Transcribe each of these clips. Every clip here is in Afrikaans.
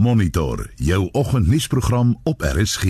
Monitor jou oggendnuusprogram op RSG.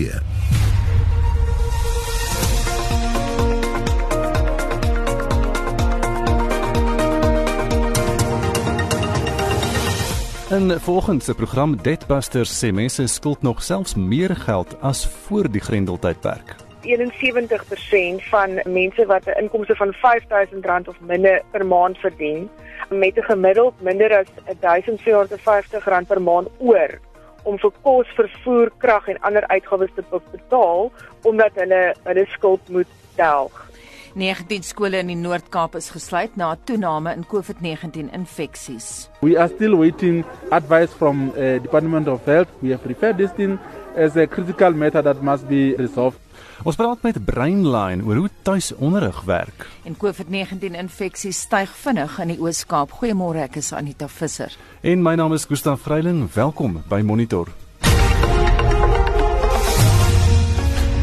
In volgens se program Deadbusters sê mense skuld nog selfs meer geld as voor die Grendeltydperk. 71% van mense wat 'n inkomste van R5000 of minder per maand verdien, met 'n gemiddeld minder as R1450 per maand oor om vir kos, vervoer, krag en ander uitgawes te betaal omdat hulle hulle skuld moet delg. 19 skole in die Noord-Kaap is gesluit na 'n toename in COVID-19 infeksies. We are still waiting advice from uh, Department of Health. We have referred this thing as a critical matter that must be resolved. Ons praat met Brainline oor hoe tuisonderrig werk. En COVID-19 infeksies styg vinnig in die Oos-Kaap. Goeiemôre, ek is Anita Visser. En my naam is Gustaf Vreiling. Welkom by Monitor.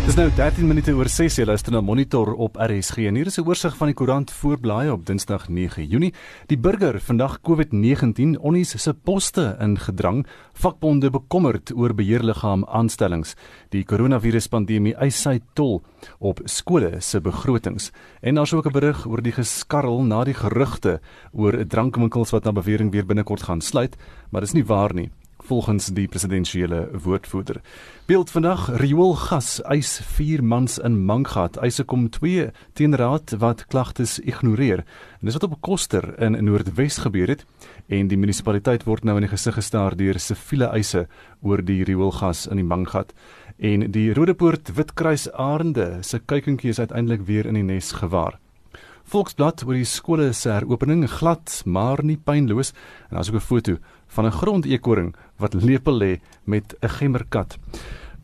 Dis nou 13 minute oor 6 jy luister na Monitor op RSG en hier is 'n oorsig van die koerant voorblaai op Dinsdag 9 Junie. Die burger vandag COVID-19 onnies se poste ingedrang, vakbonde bekommerd oor beheerliggaam aanstellings. Die koronaviruspandemie eis sy tol op skole se begrotings. En daar's ook 'n berig oor die geskarrel na die gerugte oor drankwinkels wat na bewering weer binnekort gaan sluit, maar dis nie waar nie volgens die presidensiële woordvoerder. Beeld vandag rioolgas eis 4 mans in Mangat. Eise kom 2 teen raad wat klagtes ignoreer. En dis wat op Koster in Noordwes gebeur het en die munisipaliteit word nou in die gesig gestaar deur siviele eise oor die rioolgas in die Mangat. En die Rodepoort Witkruis Arende se kuikentjie is uiteindelik weer in die nes gewaar. Volksblad oor die skole se heropening glad maar nie pynloos en daar's ook 'n foto van 'n grondeekoring wat lepel lê met 'n gemmerkat.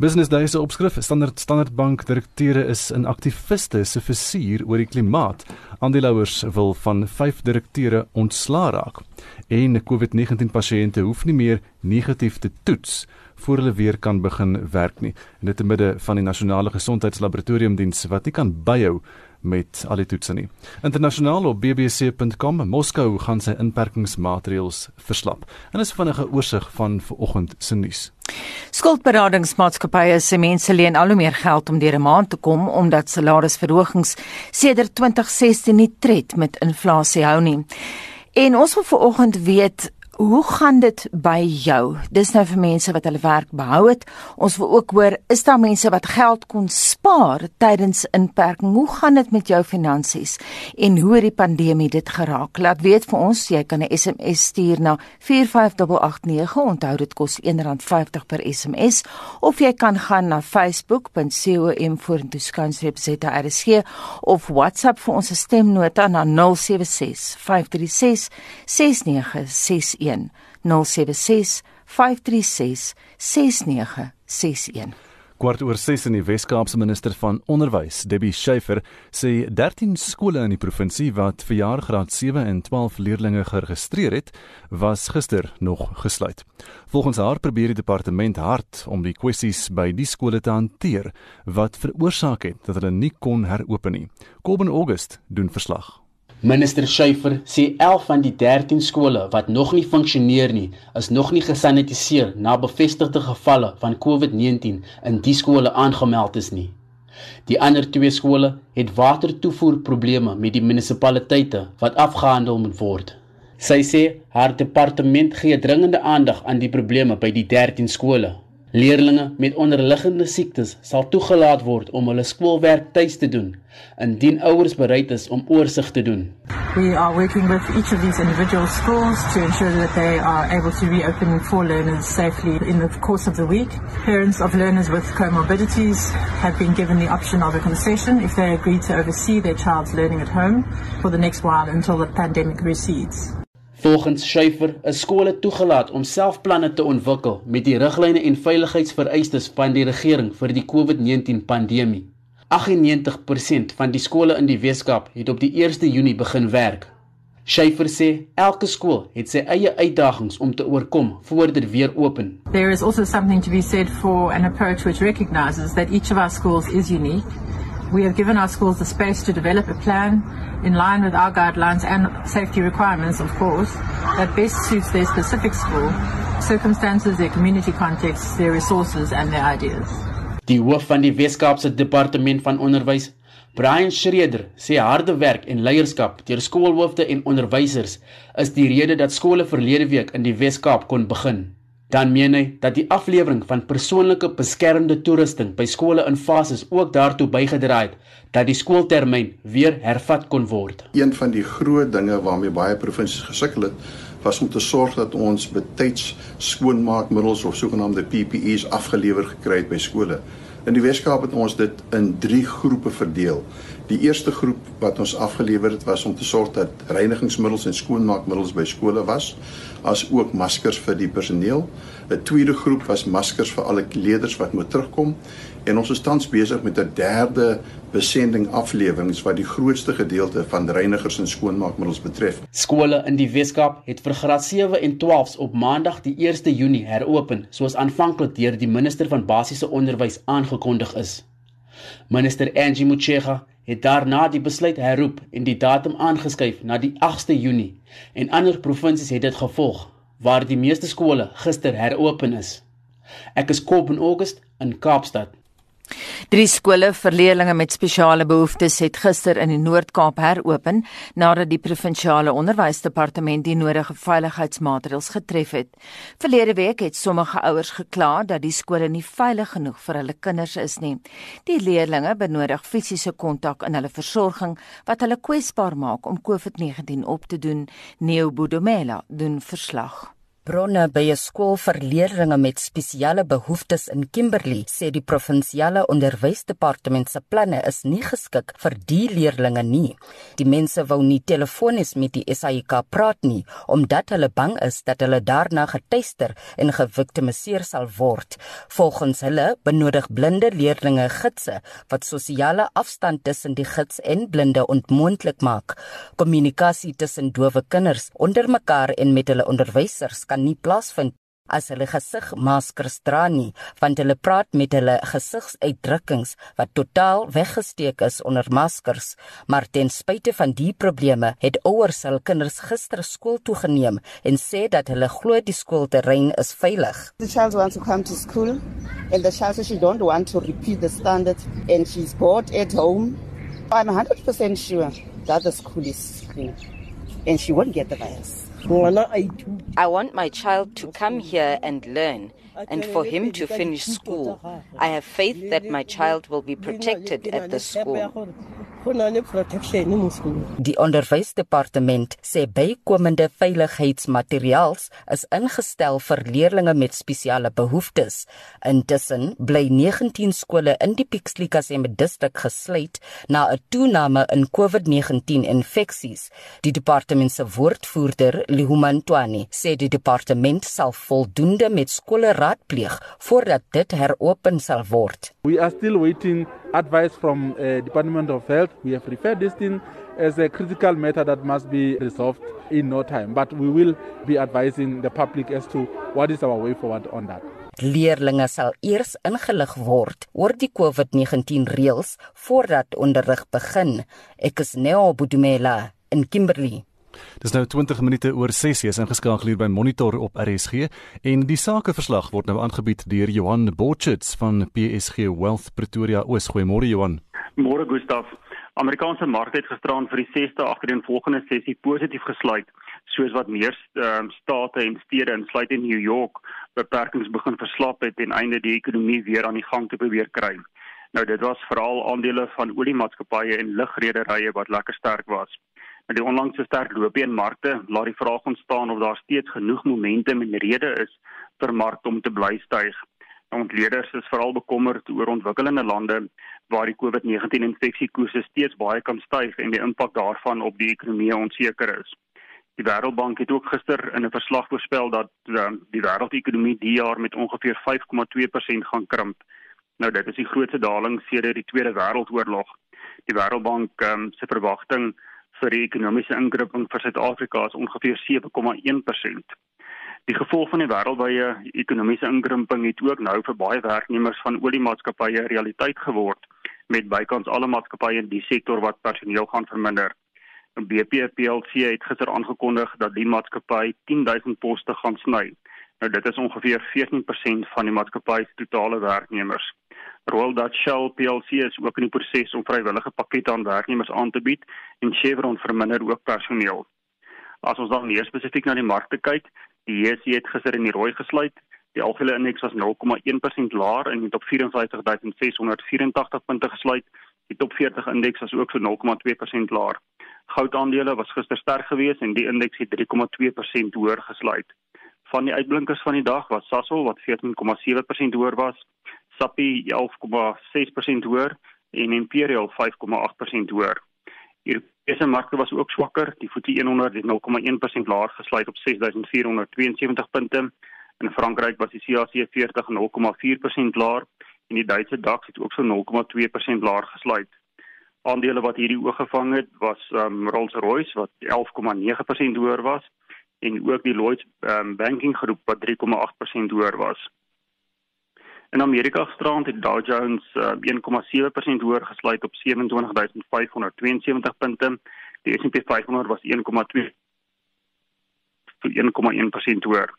Business Day se opskrif: Standard Standard Bank direkteure is in aktiviste se versuur oor die klimaat. Aandeelhouers wil van 5 direkteure ontslaa raak. En COVID-19 pasiënte hoef nie meer negatief te toets voor hulle weer kan begin werk nie. En dit te midde van die nasionale gesondheidslaboratoriumdiens wat nie kan byhou met al die toetse nie. Internasionaal op bbc.com Moskou gaan sy inperkingsmaatreëls verslap. En is vinnige oorsig van vanoggend se nuus. Skuldberadingsmaatskappye sê mense leen al hoe meer geld om deur 'n maand te kom omdat salarisverhogings sedert 2016 nie tred met inflasie hou nie. En ons wil vanoggend weet Hoe gaan dit by jou? Dis nou vir mense wat hulle werk behou het. Ons wil ook hoor, is daar mense wat geld kon spaar tydens inperking? Hoe gaan dit met jou finansies en hoe het die pandemie dit geraak? Laat weet vir ons, jy kan 'n SMS stuur na 45889. Onthou dit kos R1.50 per SMS of jy kan gaan na facebook.com vorentoe skansreep ZRSG of WhatsApp vir ons stemnota na 076 536 6961 Kwart oor 6 in die Wes-Kaapse minister van onderwys, Debbie Schiefer, sê 13 skole in die provinsie wat vir jaar graad 7 en 12 leerdlinge geregistreer het, was gister nog gesluit. Volgens haar probeer die departement hard om die kwessies by die skole te hanteer wat veroorsaak het dat hulle nie kon heropen nie. Kobben August doen verslag. Minister Schuyfer sê 11 van die 13 skole wat nog nie funksioneer nie, is nog nie gesanitiseer na bevestigde gevalle van COVID-19 in die skole aangemeld is nie. Die ander twee skole het watertoevoerprobleme met die munisipaliteite wat afgehandel moet word. Sy sê haar departement gee dringende aandag aan die probleme by die 13 skole. Leerlinge met onderliggende siektes sal toegelaat word om hulle skoolwerk tuis te doen indien ouers bereid is om oorsig te doen. We are working with each of these individual schools to ensure that they are able to reopen for learners safely in the course of the week. Parents of learners with comorbidities have been given the option of a concession if they agree to oversee their child's learning at home for the next while until the pandemic recedes. Volgens Schuyfer is skole toegelaat om self planne te ontwikkel met die riglyne en veiligheidsvereistes van die regering vir die COVID-19 pandemie. 98% van die skole in die Weskaap het op die 1 Junie begin werk. Schuyfer sê elke skool het sy eie uitdagings om te oorkom voordat dit weer open. There is also something to be said for an approach which recognizes that each of our schools is unique We have given our schools the space to develop a plan in line with our guidelines and safety requirements, of course, that best suits their specific school circumstances, their community context, their resources, and their ideas. Die hoof van die Weskaapse Departement van Onderwys, Brian Schreder, sê harde werk en leierskap deur skoolhoofde en onderwysers is die rede dat skole verlede week in die Weskaap kon begin. Dan meen hy dat die aflewering van persoonlike beskermende toerusting by skole in fases ook daartoe bygedra het dat die skooltermyn weer hervat kon word. Een van die groot dinge waarmee baie provinsies gesukkel het, was om te sorg dat ons betyds skoonmaakmiddels of sogenaamde PPE's afgelewer gekry het by skole. In die Weskaap het ons dit in 3 groepe verdeel. Die eerste groep wat ons afgelewer het was om te sorg dat reinigingsmiddels en skoonmaakmiddels by skole was, as ook maskers vir die personeel. 'n Tweede groep was maskers vir alle leerders wat moet terugkom en ons is tans besig met 'n derde besending aflewering wat die grootste gedeelte van reinigers en skoonmaakmiddels betref. Skole in die Weskaap het vir graad 7 en 12s op Maandag die 1 Junie heropen, soos aanvanklik deur die minister van basiese onderwys aangekondig is. Minister Angie Motshega het daarna die besluit herroep en die datum aangeskuif na die 8de Junie en ander provinsies het dit gevolg waar die meeste skole gister heropen is. Ek is Kob in August in Kaapstad. Drie skole vir leerders met spesiale behoeftes het gister in die Noord-Kaap heropen nadat die provinsiale onderwysdepartement die nodige veiligheidsmaatreëls getref het. Verlede week het sommige ouers gekla dat die skole nie veilig genoeg vir hulle kinders is nie. Die leerders benodig fisiese kontak in hulle versorging wat hulle kwesbaar maak om COVID-19 op te doen. Neo Budomela doen verslag. Bronne by 'n skool vir leerders met spesiale behoeftes in Kimberley sê die provinsiale onderwysdepartement se planne is nie geskik vir die leerders nie. Die mense wou nie telefonies met die SAIK praat nie omdat hulle bang is dat hulle daarna getuister en geviktimiseer sal word. Volgens hulle benodig blinde leerders gidse wat sosiale afstand tussen die gids en blinde onmoontlik maak. Kommunikasie tussen dowe kinders onder mekaar en met hulle onderwysers kan nie plaasvind as hulle gesigmaskers dra nie, want hulle praat met hulle gesigsuitdrukkings wat totaal weggesteek is onder maskers. Maar ten spyte van die probleme, het ouers hul kinders gister skool toe geneem en sê dat hulle glo die skoolterrein is veilig. The child wants to come to school and the child says she don't want to repeat the standard and she's bored at home. I'm 100% sure that the school is clean and she won't get the virus. I want my child to come here and learn and for him to finish school. I have faith that my child will be protected at the school. Die onderwysdepartement sê bykomende veiligheidsmateriaals is ingestel vir leerders met spesiale behoeftes. Intussen bly 19 skole in die Pixlikasembe distrik gesluit na 'n toename in COVID-19 infeksies. Die departement se woordvoerder, Lihumantwani, sê die departement sal voldoende met skole raadpleeg voordat dit heropen sal word. We are still waiting advice from uh, Department of Health. We have referred this thing as a critical matter that must be resolved in no time. But we will be advising the public as to what is our way forward on that. Leerlinge sal eers ingelig word oor die COVID-19 reëls voordat onderrig begin. Ek is Neo Budumela in Kimberley. Dis nou 20 minute oor 6 is ingeskakel hier by Monitor op RSG en die sakeverslag word nou aangebied deur Johan Botchits van PSG Wealth Pretoria. Oos goeiemôre Johan. Môre Gustaf. Amerikaanse mark het gisteraan vir die 6de agtereenvolgende sessie positief gesluit, soos wat meer um, state en stede insluit in New York beperkings begin verslap het en einde die ekonomie weer aan die gang te probeer kry. Nou dit was veral aandele van oliemaatskappye en lugrederye wat lekker sterk was. Met die onlangse sterk loop in markte, laat die vraag ontstaan of daar steeds genoeg momentum en rede is vir markte om te bly styg. Ontleeders is veral bekommerd oor ontwikkelende lande waar die COVID-19 infeksiekoerse steeds baie kan styg en die impak daarvan op die ekonomie onseker is. Die Wêreldbank het ook gister in 'n verslag voorspel dat um, die wêreldekonomie die jaar met ongeveer 5,2% gaan krimp. Nou dit is die grootste daling sedert die Tweede Wêreldoorlog. Die Wêreldbank um, se verwagting vir die ekonomiese inkrimping vir Suid-Afrika is ongeveer 7,1%. Die gevolg van die wêreldwye ekonomiese inkrimping het ook nou vir baie werknemers van oliemaatskappye realiteit geword met bykans alle maatskappye in die sektor wat personeel gaan verminder. BP plc het gister aangekondig dat die maatskappy 10000 poste gaan sny. Nou dit is ongeveer 14% van die maatskappy se totale werknemers. Royal Dutch Shell PLC is ook in die proses om vrywillige pakkette aan werknemers aan te bied en Chevron verminder ook personeel. As ons dan meer spesifiek na die markte kyk, die JSE het gister in die rooi gesluit. Die algehele indeks was 0,1% laer en het op 54684 punte gesluit. Die top 40 indeks was ook so 0,2% laer. Goudaandele was gister sterk geweest en die indeks het 3,2% hoër gesluit. Van die uitblinkers van die dag was Sasol wat 14,7% hoër was, Sappi 11,6% hoër en Imperial 5,8% hoër. Europese markte was ook swakker. Die FTSE 100 het 0,1% laer gesluit op 6472 punte. In Frankryk was die CAC 40 0,4% laer en die Duitse DAX het ook so 0,2% laer gesluit. Aandele wat hierdie oog gevang het was um, Rolls-Royce wat 11,9% hoër was en ook die Lloyds um, Banking Groep wat 3,8% hoër was. In Amerika gisterand het Dow Jones uh, 1,7% hoër gesluit op 27572 punte. Die S&P 500 was 1,2 1,1% hoër.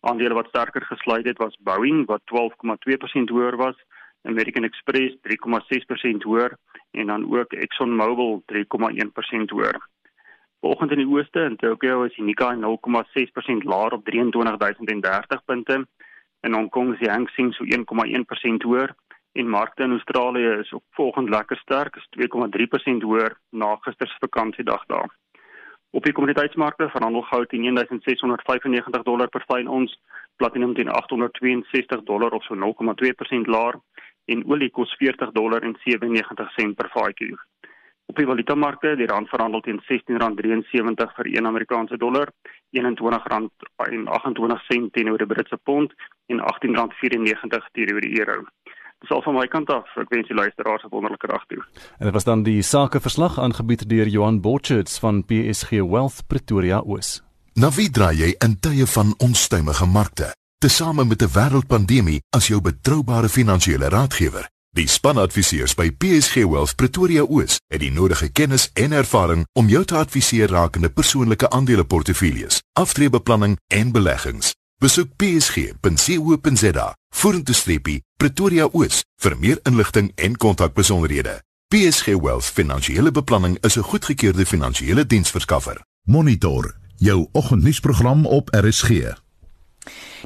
Aandele wat sterker gesluit het was Boeing wat 12,2% hoër was, American Express 3,6% hoër en dan ook ExxonMobil 3,1% hoër. Volgens in die ooste in Tokyo is die Nikkei 0,6% laer op 23030 punte. In Hong Kong is die Hang Seng so 1,1% hoër en markte in Australië is ook volgens lekker sterk, is 2,3% hoër na gister se vakansiedag daar. Op die kommoditeitsmarkte verhandel goud teen 1695 dollar per fyn ons, platinum teen 862 dollar of so 0,2% laer en olie kos 40 dollar en 97 sent per vatjie. Op die valutamarkte, die rand verhandel teen R16.73 vir 1 Amerikaanse dollar, R21.28 teenoor die Britse pond en R18.94 teenoor die euro. Dis al van my kant af. Ek wens die luisteraars 'n wonderlike dag toe. En dit was dan die sakeverslag aangebied deur Johan Botchards van PSG Wealth Pretoria Oos. Na wie draai jy in tye van onstuimige markte? Tesame met 'n wêreldpandemie as jou betroubare finansiële raadgewer. Die spanadviseurs by PSG Wealth Pretoria Oos het die nodige kennis en ervaring om jou te adviseer rakende persoonlike aandeleportefeuilles, aftreebeplanning en beleggings. Besoek psg.co.za vorentoe streepie Pretoria Oos vir meer inligting en kontakbesonderhede. PSG Wealth Finansiële Beplanning is 'n goedgekeurde finansiële diensverskaffer. Monitor jou oggendnuusprogram op RSG.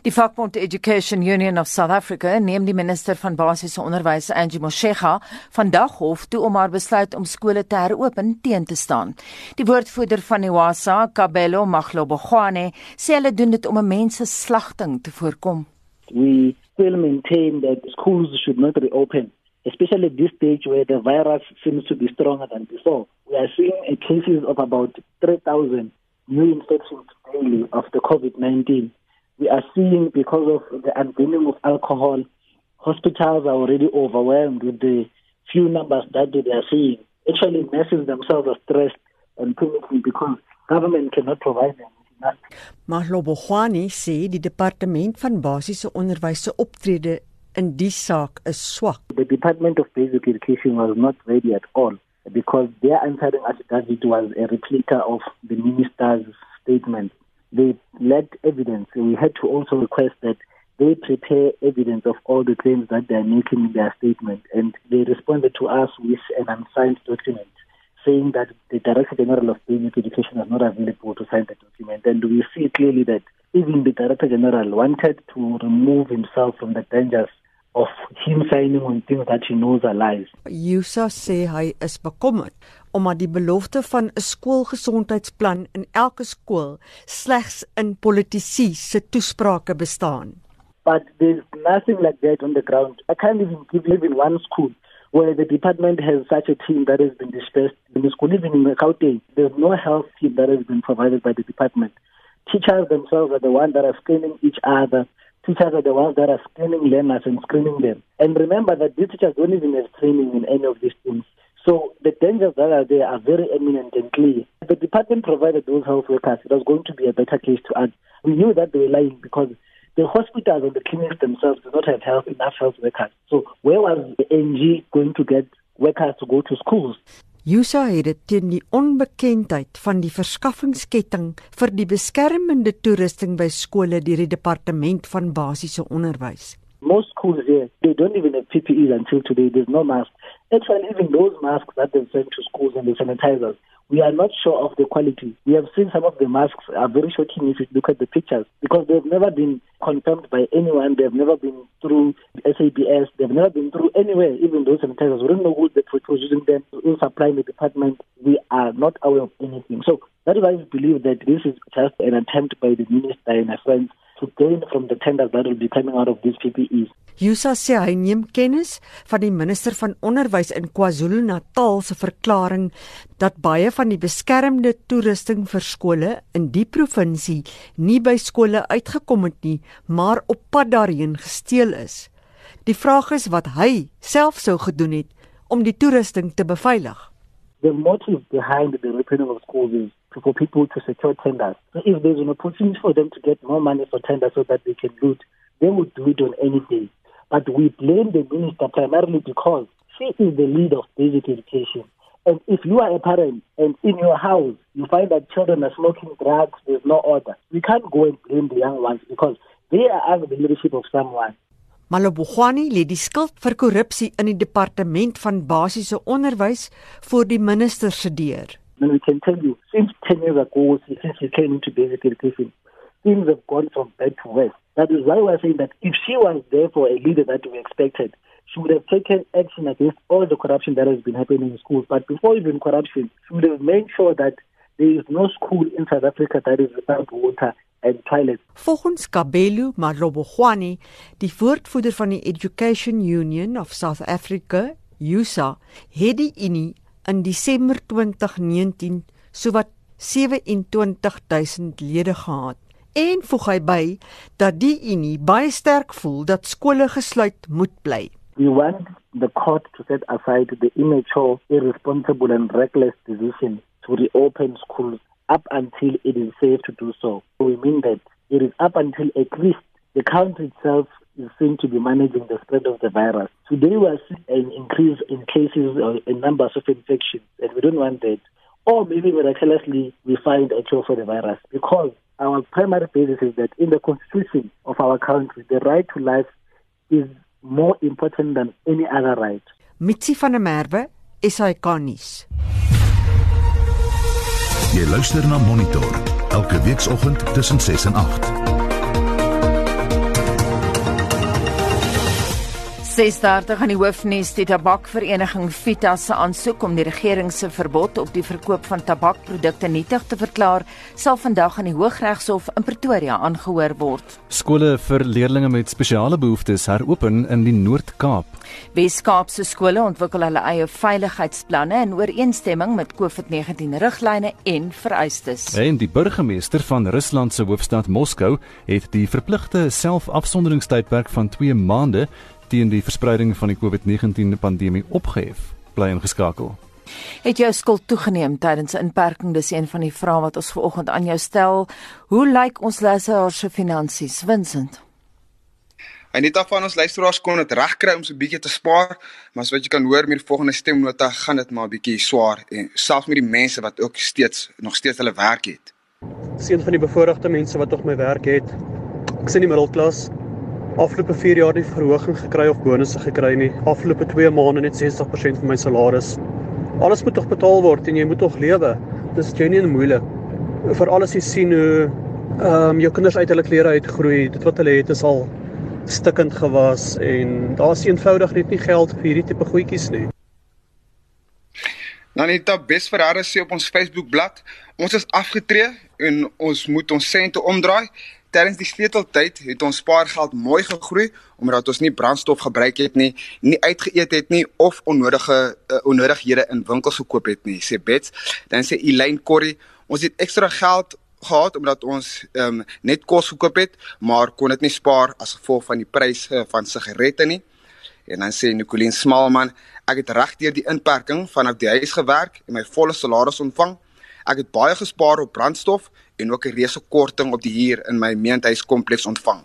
Die vakbond Education Union of South Africa neem die minister van basiese onderwys Angie Motshega vandag hof toe om haar besluit om skole te heropen teen te staan. Die woordvoerder van Iwasa, Kabelo Maglobogwane, sê hulle doen dit om 'n mens se slagting te voorkom. We still maintain that schools should not reopen especially at this stage where the virus seems to be stronger than before. We are seeing cases of about 3,000 new infections daily of the COVID-19 we are seeing because of the unveiling of alcohol, hospitals are already overwhelmed with the few numbers that they are seeing. Actually, nurses themselves are stressed and panicking because government cannot provide them. Mahlobo sê die departement van basiese onderwys se optrede in die saak is swak. The Department of Basic Education was not ready at all because their answering affidavit was a replica of the minister's statement. They lacked evidence. We had to also request that they prepare evidence of all the claims that they are making in their statement. And they responded to us with an unsigned document saying that the Director General of Basic Education is not available to sign the document. And we see clearly that even the Director General wanted to remove himself from the dangers of him signing on things that he knows are lies. Yusa sê hy is bekommerd omdat die belofte van 'n skoolgesondheidsplan in elke skool slegs in politici se toesprake bestaan. But there's nothing like that on the ground. I can't even give even one school where the department has such a team that has been dispersed in the school, even in the Gauteng. There's no health team that has been provided by the department. Teachers themselves are the ones that are screening each other. Teachers are the ones that are screening learners and screening them. And remember that these teachers don't even have training in any of these things. So the dangers that are there are very eminent and clear. If the department provided those health workers, it was going to be a better case to act. We knew that they were lying because the hospitals and the clinics themselves do not have health, enough health workers. So where was the NG going to get workers to go to schools? Yusa het dit teen die onbekendheid van die verskaffingsketting vir die beskermende toerusting by skole deur die departement van basiese onderwys. Most schools here, they don't even have PPEs until today. There's no mask. Actually, even those masks that they send to schools and the sanitizers, we are not sure of the quality. We have seen some of the masks are very shocking if you look at the pictures because they've never been confirmed by anyone. They've never been through SABS. They've never been through anywhere, even those sanitizers. We don't know who that was using them in supplying the department. We are not aware of anything. So that is why we believe that this is just an attempt by the minister and her friends to gain from the tenders that will be coming out of these PPEs. Yusa sê hy neem kennis van die minister van onderwys in KwaZulu-Natal se verklaring dat baie van die beskermde toerusting vir skole in die provinsie nie by skole uitgekom het nie, maar op pad daarheen gesteel is. Die vraag is wat hy self sou gedoen het om die toerusting te beveilig. The motive behind the reopening of schools is for people to secure tenders. So if there's an opportunity for them to get more money for tenders so that they can loot, they would do it on any day. But we blame the minister primarily because she is the lead of basic education. And if you are a parent and in your house you find that children are smoking drugs, there's no order. We can't go and blame the young ones because they are under the leadership of someone. Malobogwani lê die skuld vir korrupsie in die departement van basiese onderwys voor die minister se deur. And we can tell you, since 10 years ago, since we came into basic education, things have gone from bad to worse. That is why we're saying that if she was there for a leader that we expected, she would have taken action against all the corruption that has been happening in schools. But before even corruption, she would have made sure that there is no school in South Africa that is without water and toilets. Volgens Kabelu Malobogwani, die voortvoerder van die Education Union of South Africa, USA, het die Unie in Desember 2019 sowat 27000 lede gehad en voeg hy by dat die Unie baie sterk voel dat skole gesluit moet bly. We want the court to set aside the immature, irresponsible and reckless decision to reopen schools up until it is safe to do so. We mean that it is up until at least the country itself is seen to be managing the spread of the virus. Today we are seeing an increase in cases or in numbers of infections, and we don't want that. Or maybe miraculously we find a cure for the virus because our primary basis is that in the constitution of our country, the right to life is more important than any other right. Mitsi van der Merwe, SAK-nuus. Jy luister na Monitor elke weekoggend tussen 6 en 8. 6:30 aan die hoofnuus die tabakvereniging Vita se aansoek om die regering se verbod op die verkoop van tabakprodukte nietig te verklaar sal vandag aan die Hooggeregshof in Pretoria aangehoor word. Skole vir leerders met spesiale behoeftes heropen in die Noord-Kaap. Weskaapse skole ontwikkel hulle eie veiligheidsplanne in ooreenstemming met COVID-19 riglyne en vereistes. En die burgemeester van Rusland se hoofstad Moskou het die verpligte selfafsonderingstydperk van 2 maande teen die verspreiding van die COVID-19 pandemie opgehef. Bly ingeskakel. Het jou skuld toegeneem tydens inperking? Dis een van die vrae wat ons vanoggend aan jou stel. Hoe lyk ons luisteraars se finansies, Vincent? En net af van ons luisteraars kon dit regkry om so 'n bietjie te spaar, maar as wat jy kan hoor met die volgende stemnota gaan dit maar 'n bietjie swaar en selfs met die mense wat ook steeds nog steeds hulle werk het. Seën van die bevoorregte mense wat tog my werk het. Ek sien die middelklas afgelope 4 jaar nie verhoging gekry of bonusse gekry nie. Afgelope 2 maande net 60% van my salaris. Alles moet tog betaal word en jy moet tog lewe. Dis genuine moeilik. Vir alles jy sien hoe ehm um, jou kinders uit hulle klere uitgroei. Dit wat hulle het is al stikkend gewas en daar's eenvoudig net nie geld vir hierdie tipe goedjies nie. Net op Besverhare sê op ons Facebook bladsy, ons is afgetree en ons moet ons sente omdraai Terwyl die sleuteltyd het ons spaargeld mooi gegroei omdat ons nie brandstof gebruik het nie, nie uitgeëet het nie of onnodige uh, onnodighede in winkels gekoop het nie, sê Bets. Dan sê Elaine Corrie, ons het ekstra geld gehad omdat ons um, net kos gekoop het, maar kon dit nie spaar as gevolg van die pryse van sigarette nie. En dan sê Nicoline Smalman, ek het reg deur die inperking vanaf die huis gewerk en my volle salaris ontvang. Ek het baie gespaar op brandstof en ook 'n reuse korting op die huur in my meentuiskompleks ontvang.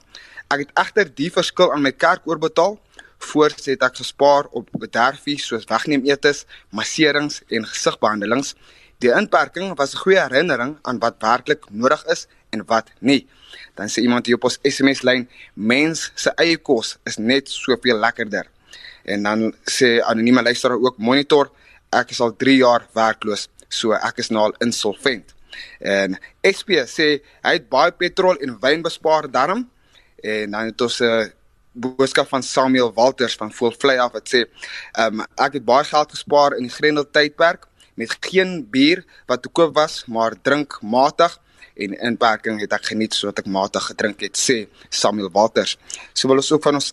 Ek het egter die verskil aan my kerk oorbetaal. Voors het ek gespaar op bederfie soos wegneem etes, masserings en gesigbehandelings. Die inperking was 'n goeie herinnering aan wat werklik nodig is en wat nie. Dan sê iemand hier op ons SMS lyn, mens se eie kos is net soveel lekkerder. En dan sê anonieme luisteraar ook monitor, ek is al 3 jaar werkloos, so ek is nou al insolvent. En SP sê hy het baie petrol en wyn bespaar daarom. En dan het ons 'n uh, boodskap van Samuel Walters van Volvlei af wat sê, um, ek het baie geld gespaar in die Grendel tydperk met geen bier wat te koop was, maar drink matig en inperking het ek geniet sodat ek matig gedrink het sê Samuel Walters. So wil ons ook van ons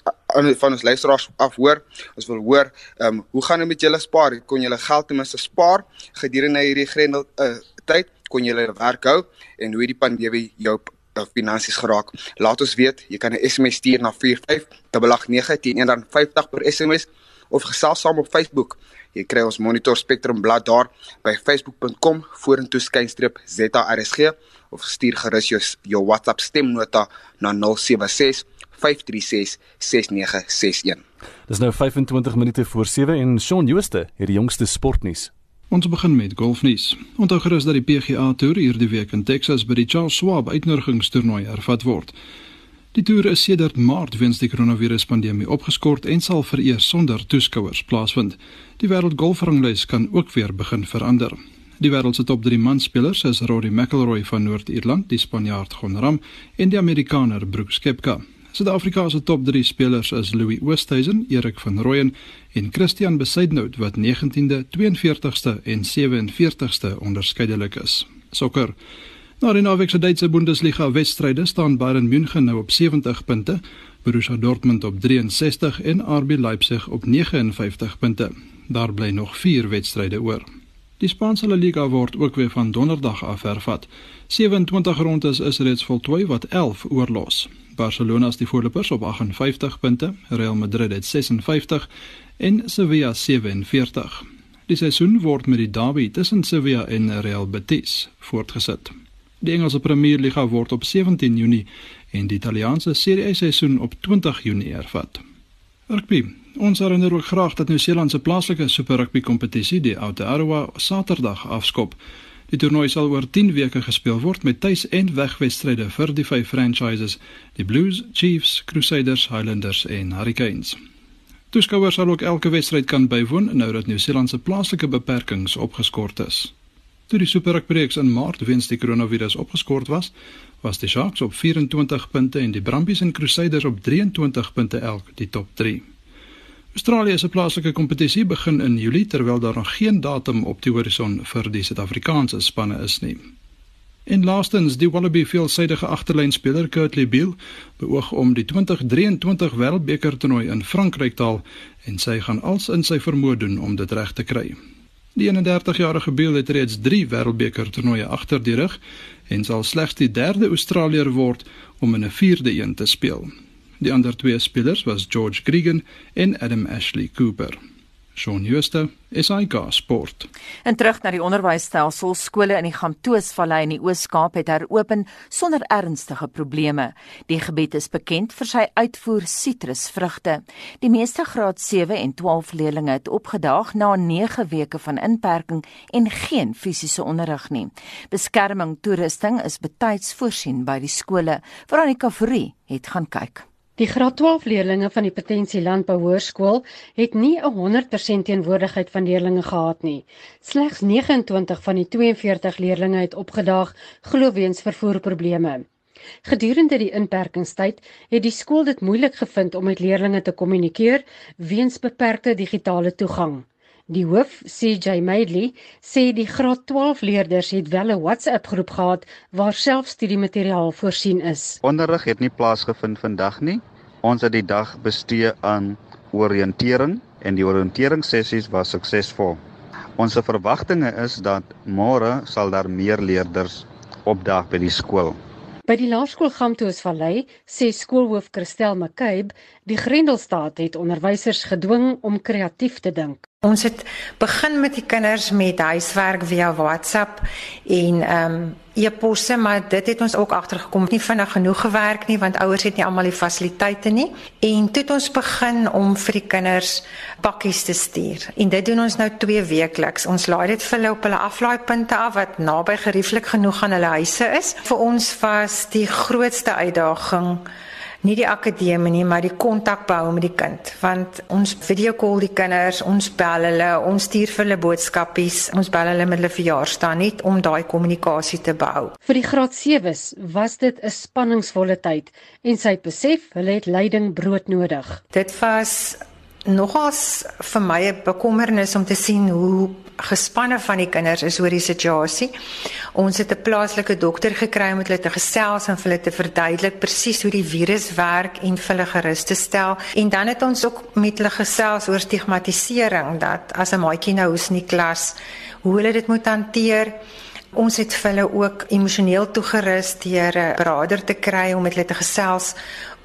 van ons luisteraars af hoor. Ons wil hoor, ehm um, hoe gaan dit met julle spaar? Kon julle geld ten minste spaar gedurende hierdie grendel uh, tyd? Kon jy hulle werk hou en hoe die pandemie jou finansies geraak. Laat ons weet, jy kan 'n SMS stuur na 45889 teen R1.50 per SMS of gesels saam op Facebook. Jy kry ons Monitor Spectrum blad daar by facebook.com vorentoe skynstreep ZARSG of stuur gerus jou, jou WhatsApp stemnota na 076 536 6961. Dis nou 25 minute voor 7 en Shaun Jooste het die jongste sportnuus. Ons begin met golfnuus. Onthou gerus dat die PGA Tour hierdie week in Texas by die Charles Schwab uitnodigingstoernooi hervat word. Die toer is sedert Maart weens die koronaviruspandemie opgeskort en sal vereers sonder toeskouers plaasvind. Die wêreldgolfranglys kan ook weer begin verander. Die wêreld se top 3 manspelers is Rory McIlroy van Noord-Ierland, die Spanjaard Jon Rahm en die Amerikaner Brooks Koepka. Suid-Afrika se top 3 spelers is Louis Oosthuizen, Erik van Rooyen en Christian Besaidnout wat 19de, 42ste en 47ste onderskeidelik is. Sokker. Na die naweek se Duitse Bundesliga wedstryde staan Bayern München nou op 70 punte, Borussia Dortmund op 63 en RB Leipzig op 59 punte. Daar bly nog 4 wedstryde oor. Die Spaanse La Liga word ook weer van donderdag af hervat. 27 rondes is reeds voltooi wat 11 oorlos. Barcelona is die voorlopers op 58 punte, Real Madrid het 56 en Sevilla 47. Die seisoen word met die derby tussen Sevilla en Real Betis voortgesit. Die Engelse Premier Liga word op 17 Junie en die Italiaanse Serie A seisoen op 20 Junie hervat. Rugby. Ons herinner ook graag dat Nieu-Seeland se plaaslike Super Rugby kompetisie die Aotearoa Saterdag afskop. Die toernooi sal oor 10 weke gespeel word met tuis- en wegwedstryde vir die vyf franchises: die Blues, Chiefs, Crusaders, Highlanders en Hurricanes. Toeskouers sal ook elke wedstryd kan bywoon nou dat Nieu-Seeland se plaaslike beperkings opgeskort is. Toe die Super Rugby-reeks in Maart weens die koronavirus opgeskort was, was die Sharks op 24 punte en die Brumbies en Crusaders op 23 punte elk die top 3. Australië se plaaslike kompetisie begin in Julie terwyl daar nog geen datum op die horison vir die Suid-Afrikaanse spanne is nie. En laastens, die Wallaby veelsidige agterlynspeler Kurtley Beale beoog om die 2023 Wêreldbeker toernooi in Frankryk te haal en sy gaan als in sy vermoë doen om dit reg te kry. Die 31-jarige Beale het reeds 3 Wêreldbeker toernooie agter die rug en sal slegs die derde Australier word om in 'n vierde een te speel. Die ander twee spelers was George Gregan en Adam Ashley Cooper. Shaun Schuster, SAK Sport. En terug na die onderwysstelsel, skole in die Gamtoosvallei in die Oos-Kaap het heropen sonder ernstige probleme. Die gebied is bekend vir sy uitvoer sitrusvrugte. Die meeste graad 7 en 12 leerders het opgedaag na 9 weke van inperking en geen fisiese onderrig nie. Beskerming toerusting is betyds voorsien by die skole. Veronica Fourie het gaan kyk. Die graad 12 leerders van die Potensie Landbou Hoërskool het nie 'n 100% teenwoordigheid van leerders gehad nie. Slegs 29 van die 42 leerders het opgedaag glo weens vervoerprobleme. Gedurende die inperkingstyd het die skool dit moeilik gevind om met leerders te kommunikeer weens beperkte digitale toegang. Die hoof, CJ Maidley, sê die graad 12 leerders het wel 'n WhatsApp-groep gehad waar selfstudiemateriaal voorsien is. Onderrig het nie plaasgevind vandag nie. Ons het die dag bestee aan oriëntering en die oriënteringssessies was suksesvol. Ons verwagtinge is dat môre sal daar meer leerders opdaag by die skool. By die laerskool Gamtoosvallei sê skoolhoof Christel McCabe, die Grendelstaat het onderwysers gedwing om kreatief te dink. Ons het begin met die kinders met huiswerk via WhatsApp en ehm um, e-posse, maar dit het ons ook agtergekom nie vinnig genoeg gewerk nie want ouers het nie almal die fasiliteite nie. En toe het ons begin om vir die kinders pakkies te stuur. En dit doen ons nou twee weekliks. Ons laai dit vir hulle op hulle aflaaipunte af wat naby gerieflik genoeg aan hulle huise is. Vir ons was die grootste uitdaging nie die akademie nie, maar die kontak bou met die kind. Want ons video call die kinders, ons bel hulle, ons stuur vir hulle boodskapies, ons bel hulle met hulle verjaarsdae net om daai kommunikasie te bou. Vir die graad 7's was dit 'n spanningsvolle tyd en sy het besef hulle het leiding brood nodig. Dit was nogals vir my 'n bekommernis om te sien hoe gespanne van die kinders is oor die situasie. Ons het 'n plaaslike dokter gekry om met hulle te gesels en vir hulle te verduidelik presies hoe die virus werk en vir hulle gerus te stel. En dan het ons ook met hulle gesels oor stigmatisering dat as 'n maatjie nou hoes in die klas, hoe hulle dit moet hanteer. Ons het vir hulle ook emosioneel toegerus deur 'n beraader te kry om met hulle te gesels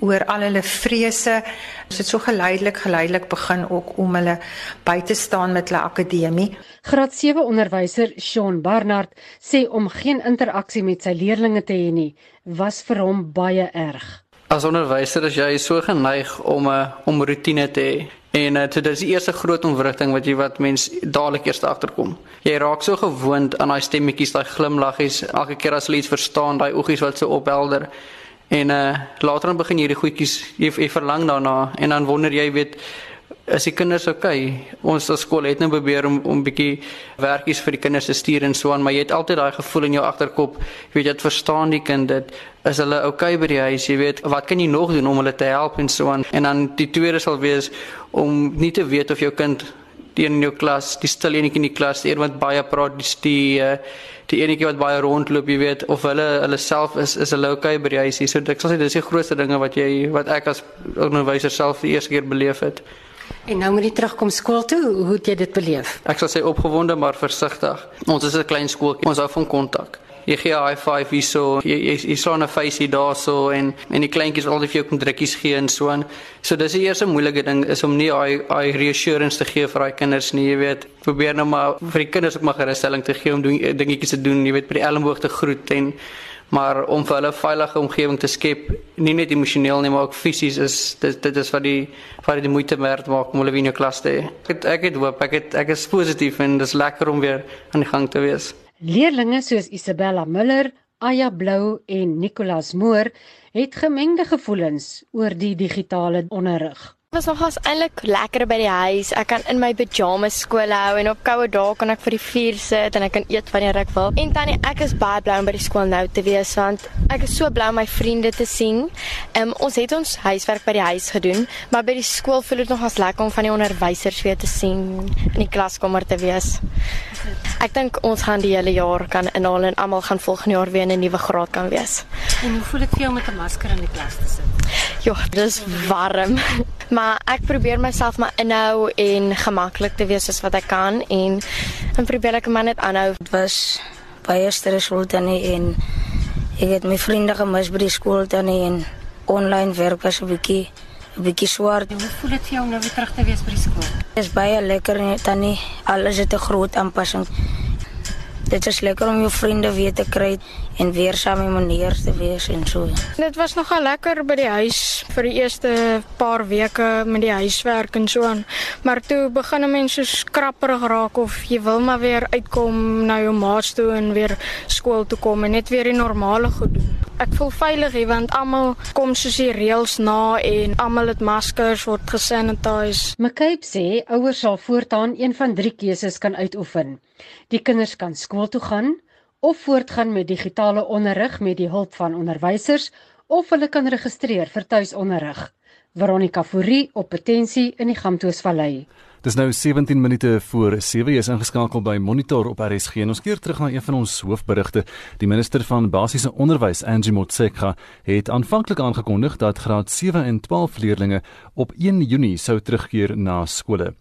oor al hulle vrese. Ons het so geleidelik geleidelik begin ook om hulle by te staan met hulle akademie. Graad 7 onderwyser Shaun Barnard sê om geen interaksie met sy leerders te hê nie, was vir hom baie erg. As onderwyser is jy so geneig om 'n uh, eh, om rotine te hê. En uh, dit is die eerste groot ontwrigting wat jy wat mens dadelik eers agterkom. Jy raak so gewoond aan daai stemmetjies, daai glimlaggies, elke keer as jy iets verstaan, daai oogies wat so ophelder. En uh later dan begin jy die goedjies jy, jy verlang daarna en dan wonder jy weet is die kinders okay? Ons as skool het nou probeer om om bietjie werkies vir die kinders te stuur en so aan, maar jy het altyd daai gevoel in jou agterkop, jy weet jy verstaan die kind dit is hulle okay by die huis, jy weet wat kan jy nog doen om hulle te help en so aan. En dan die tweede sal wees om nie te weet of jou kind die in jou klas, die stil enetjie in die klas, die een wat baie praat, die die, uh, die enetjie wat baie rondloop, jy weet, of hulle hulle self is is hulle okay by die huisie. So ek sal sê dis die grootste dinge wat jy wat ek as onderwyser self die eerste keer beleef het. En nou moet jy terugkom skool toe. Hoe het jy dit beleef? Ek sal sê opgewonde maar versigtig. Ons is 'n klein skooltjie. Ons hou van kontak jy gee 'n high five hierso, jy jy, jy slaan 'n facey daarso en en die kleintjies altyd vir jou kom drukkies gee en so aan. So dis die eerste moeilike ding is om nie daai daai reassurance te gee vir daai kinders nie, jy weet. Probeer nou maar vir die kinders ook maar gerusstelling te gee om doen dingetjies te doen, jy weet, by die elmboog te groet en maar om vir hulle 'n veilige omgewing te skep, nie net emosioneel nie, maar ook fisies is dit dit is wat die wat die moeite werd maak om hulle in jou klas te hê. Ek ek het hoop, ek het ek is positief en dit is lekker om weer aan die gang te wees. Leerlinge soos Isabella Miller, Aya Blou en Nicolas Moore het gemengde gevoelens oor die digitale onderrig was nogals eintlik lekker by die huis. Ek kan in my pyjamas skool hou en op koue dae kan ek vir die vuur sit en ek kan eet wanneer ek wil. En tannie, ek is baie bly om by die skool nou te wees want ek is so bly om my vriende te sien. Ehm um, ons het ons huiswerk by die huis gedoen, maar by die skool voel dit nogals lekker om van die onderwysers weer te sien in die klaskamer te wees. Ek dink ons gaan die hele jaar kan inhaal en almal gaan volgende jaar weer in 'n nuwe graad kan wees. En hoe voel dit vir jou om met 'n masker in die klas te sit? Ja, dis warm. Maar ek probeer myself maar inhou en gemaklik te wees as wat ek kan en en probeer ek maar net aanhou. Dit was baie stresvol dan en ek het my vriende gemis by die skool dan en online werk was 'n bietjie 'n bietjie swaar. Hoe voel dit vir jou om nou weer terug te wees by die skool? Dit is baie lekker net dan nie alles het 'n groot aanpassing. Dit is lekker om jou vriende weer te kry en weer saam met meneer te wees en so. Dit was nogal lekker by die huis vir die eerste paar weke met die huiswerk en so aan. Maar toe begin mense skrapperig raak of jy wil maar weer uitkom na jou maats toe en weer skool toe kom en net weer die normale goed doen. Ek voel veilig hier want almal kom soos die reëls na en almal het maskers word gesanitiseer. McCabe sê ouers sal voortaan een van drie keuses kan uitoefen. Die kinders kan skool toe gaan of voortgaan met digitale onderrig met die hulp van onderwysers of hulle kan registreer vir tuisonderrig. Veronica Fourie op Potensie in die Gamtoosvallei. Dis nou 17 minute voor 7 is ingeskakel by Monitor op RSG en ons keer terug na een van ons hoofberigte. Die minister van basiese onderwys, Angie Motshekga, het aanvanklik aangekondig dat graad 7 en 12 leerders op 1 Junie sou terugkeer na skole.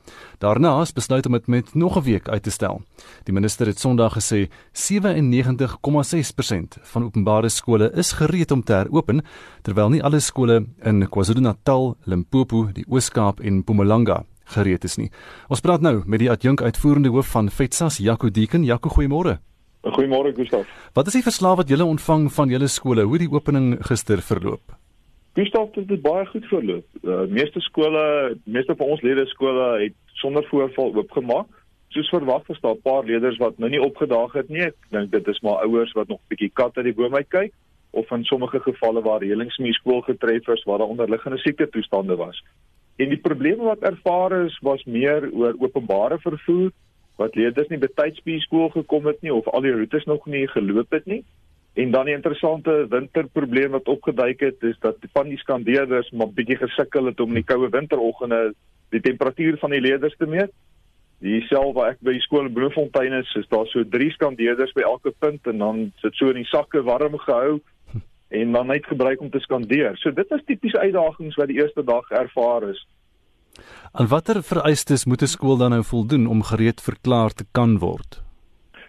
Daarna is besluit om dit met nog 'n week uit te stel. Die minister het Sondag gesê 97,6% van openbare skole is gereed om te heropen, terwyl nie alle skole in KwaZulu-Natal, Limpopo, die Oos-Kaap en Mpumalanga gereed is nie. Ons praat nou met die adjunk uitvoerende hoof van FETSAS, Jaco Deeken. Jaco, goeiemôre. Goeiemôre Gustaf. Wat is die verslag wat julle ontvang van julle skole? Hoe die opening gister verloop? Gustaf, dit het baie goed verloop. Uh, meeste skole, meeste van ons lede skole het sonder voorval oopgemaak soos verwag was daar 'n paar leerders wat nou nie opgedaag het nie. Ek dink dit is maar ouers wat nog 'n bietjie kat uit die boom uit kyk of in sommige gevalle waar reëlings nie skool getref is waar daar onderliggende siekte toestande was. En die probleme wat ervaar is was meer oor openbare vervoer wat leerders nie betyds by skool gekom het nie of al die roetes nog nie geloop het nie. En dan die interessante winterprobleem wat opgeduik het is dat van die skandeerders maar bietjie gesukkel het om in die koue winteroggende die temperatuur van die leerders te meet Hier self waar ek by die skool in Bloemfontein is, is daar so drie skandeerders by elke punt en dan sit so in die sakke warm gehou en dan net gebruik om te skandeer. So dit is tipiese uitdagings wat die eerste dag ervaar is. Aan watter vereistes moet 'n skool dan nou voldoen om gereed verklaar te kan word?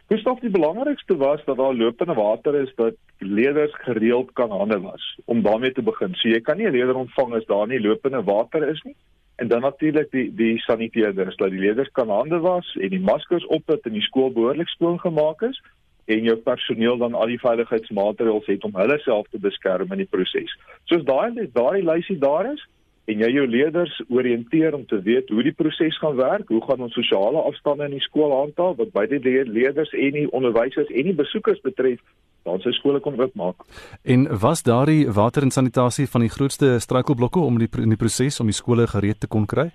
Gustav, die belangrikste was dat daar lopende water is dat leerders gereeld kan hande was om daarmee te begin. So jy kan nie 'n leerder ontvang as daar nie lopende water is nie. En dan natuurlik die die saniteerders dat die leerders kan hande was en die maskers op het en die skool behoorlik skoon gemaak is en jou personeel dan al die veiligheidsmaatreëls het om hulle self te beskerm in die proses. Soos daai daai lysie daar is en jy jou leerders orienteer om te weet hoe die proses gaan werk, hoe gaan ons sosiale afstande in die skool handhaaf wat beide die leerders en die onderwysers en die besoekers betref dan sy skole kon oopmaak. En was daardie water en sanitasie van die grootste struikelblokke om die in die proses om die skole gereed te kon kry?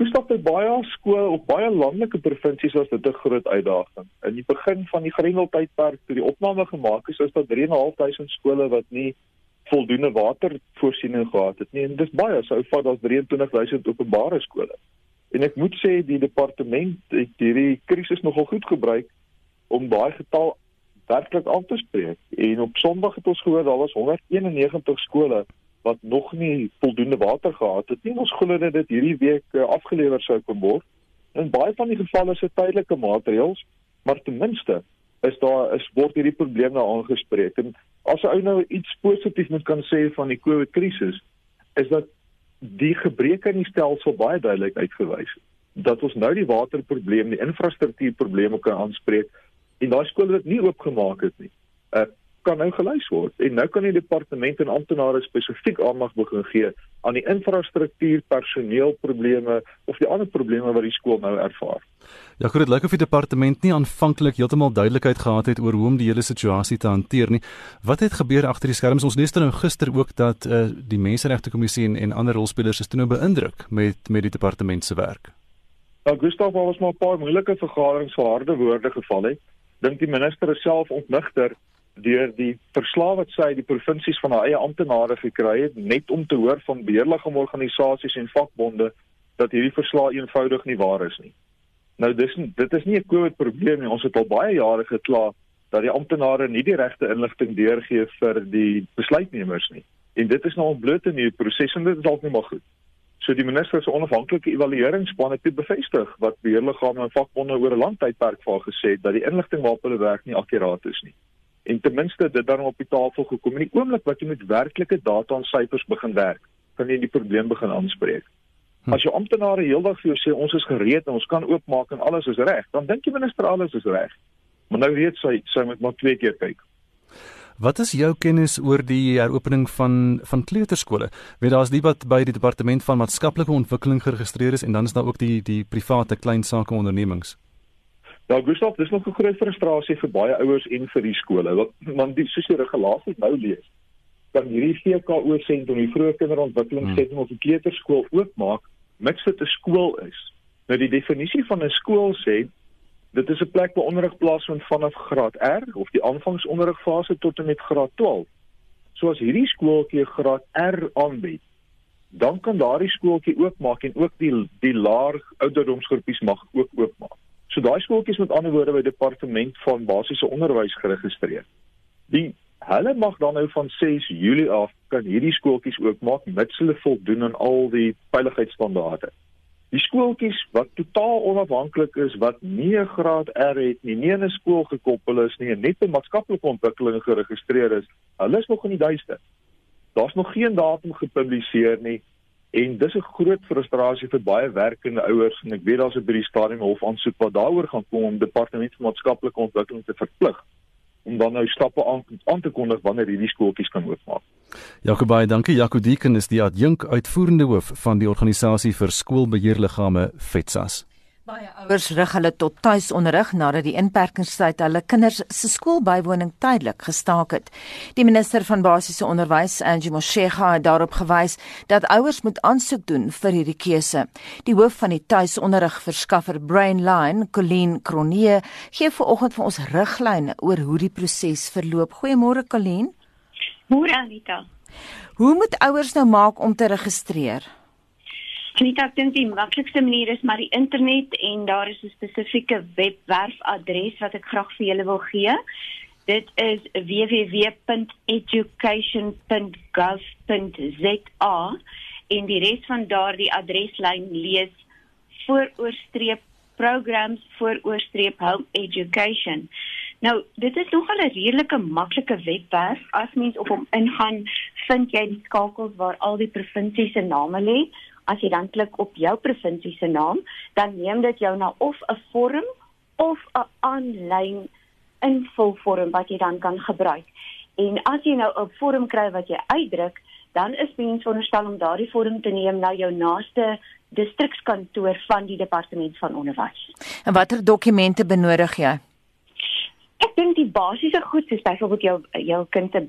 Gustav by baie skole op baie landelike provinsies was dit 'n groot uitdaging. In die begin van die Grendeltydperk toe die opname gemaak is, was daar 3.500 skole wat nie voldoende watervoorsiening gehad het nie. En dis baie, sou vat as 23000 openbare skole. En ek moet sê die departement het hierdie krisis nogal goed gebruik om daai getal werklik aan te spreek. En op Sondag het ons gehoor daar was 191 skole wat nog nie voldoende water gehad het nie. Ons glo dat dit hierdie week uh, afgelewer sou kon word. In baie van die gevalle is dit tydelike maatreëls, maar ten minste is daar is word hierdie probleem nou aangespreek. En as 'n ou nou iets positief moet kan sê van die COVID krisis, is dat die gebreke in die stelsel baie duidelik uitgewys het dat ons nou die waterprobleem, die infrastruktuurprobleme kan aanspreek en daai skole wat nie oopgemaak het nie, uh, kan nou gelys word en nou kan die departement en amptenare spesifiek aandag begin gee aan die infrastruktuur, personeelprobleme of die ander probleme wat die skool nou ervaar. Ja, goed, dit lyk of die departement nie aanvanklik heeltemal duidelikheid gehad het oor hoe om die hele situasie te hanteer nie. Wat het gebeur agter die skerms? Ons lees nou gister ook dat uh, die Menseregte Kommissie en, en ander rolspelers is toe nou beïndruk met met die departement se werk. Nou, Gustav, daar was maar 'n paar moeilike vergaderings vir harde woorde geval het dink die minister self ontnigter deur die verslae wat sy die provinsies van haar eie amptenare gekry het net om te hoor van beheerliggaamorganisasies en vakbonde dat hierdie verslae eenvoudig nie waar is nie. Nou dis dit is nie 'n COVID probleem nie. Ons het al baie jare gekla dat die amptenare nie die regte inligting deurgee vir die besluitnemers nie. En dit is nou ontbloot in hierdie proses en dit is dalk nie maar goed. So die minister se onafhanklike evalueringsspan het bevestig wat beheerliggame en vakbonde oor 'n lang tydperk vir gesê het dat die inligting waarop hulle werk nie akkuraat is nie. En ten minste dit dan op die tafel gekom in die oomblik wat jy met werklike data en syfers begin werk, kan jy die probleem begin aanspreek. Hm. As jou amptenare heeldag vir jou sê ons is gereed en ons kan oopmaak en alles is reg, dan dink die minister alles is reg. Maar nou weet sy sy moet maar twee keer kyk. Wat is jou kennis oor die heropening van van kleuterskole? Weet daar's die wat by die departement van maatskaplike ontwikkeling geregistreer is en dan is daar ook die die private klein sake ondernemings. Ja, Gustav, dis nog 'n groot frustrasie vir baie ouers en vir die skole. Want man die sosiale regulasies nou lees. Dan hierdie VKO sentrum, die vroeë kinderontwikkelingsentrum hmm. of die kleuterskool oopmaak, mits dit 'n skool is. Nou die definisie van 'n skool sê Dit is 'n plek waar onderrig plaasvind vanaf graad R of die aanvangsonderrigfase tot en met graad 12. So as hierdie skooltjie graad R aanbied, dan kan daardie skooltjie oopmaak en ook die die laer ouderdomsgroepies mag ook oopmaak. So daai skooltjies met ander woorde by departement van basiese onderwys geregistreer. Die hulle mag dan nou van 6 Julie af kan hierdie skooltjies oopmaak mits hulle voldoen aan al die veiligheidsstandaarde. Die skooltjies wat totaal onafhanklik is, wat nie 'n graad R het nie, nie in 'n skool gekoppel is nie, net in maatskaplike ontwikkeling geregistreer is, hulle is nog in die duister. Daar's nog geen datum gepubliseer nie En dis 'n groot frustrasie vir baie werkende ouers en ek weet daar's 'n by die stadium hof aansoek wat daaroor gaan kom om departement van maatskaplike ontwikkeling te verplig om dan nou stappe aan aan te kondig wanneer hierdie skooltjies kan oopmaak. Jakobai, dankie. Jaco Deeken is die adjunk uitvoerende hoof van die organisasie vir skoolbeheerliggame FETSAS. Baie ouers rig hulle tot tuisonderrig nadat die inperkingstyd hulle kinders se skoolbywoning tydelik gestaak het. Die minister van basiese onderwys, Angie Motshega, het daarop gewys dat ouers moet aansoek doen vir hierdie keuse. Die hoof van die tuisonderrig verskaffer Brainline, Colleen Cronje, gee vanoggend vir ons riglyne oor hoe die proses verloop. Goeiemôre Colleen. Môre Anita. Hoe moet ouers nou maak om te registreer? Anita, ek dink die maklikste manier is maar die internet en daar is 'n spesifieke webwerfadres wat ek graag vir julle wil gee. Dit is www.education.gov.za en die res van daardie adreslyn lees vooroorstreep programs vooroorstreep home education. Nou, dit is nogal 'n redelike maklike webwerf. As mens op hom ingaan, vind jy die skakels waar al die provinsies se name lê as jy dan klik op jou provinsie se naam, dan neem dit jou na of 'n vorm of 'n aanlyn invulvorm wat jy dan kan gebruik. En as jy nou 'n vorm kry wat jy uitdruk, dan is mens veronderstel om daardie vorm te neem na jou naaste distrikskantoor van die departement van onderwys. En watter dokumente benodig jy? Ek dink die basiese goed soos byvoorbeeld jou jou kind se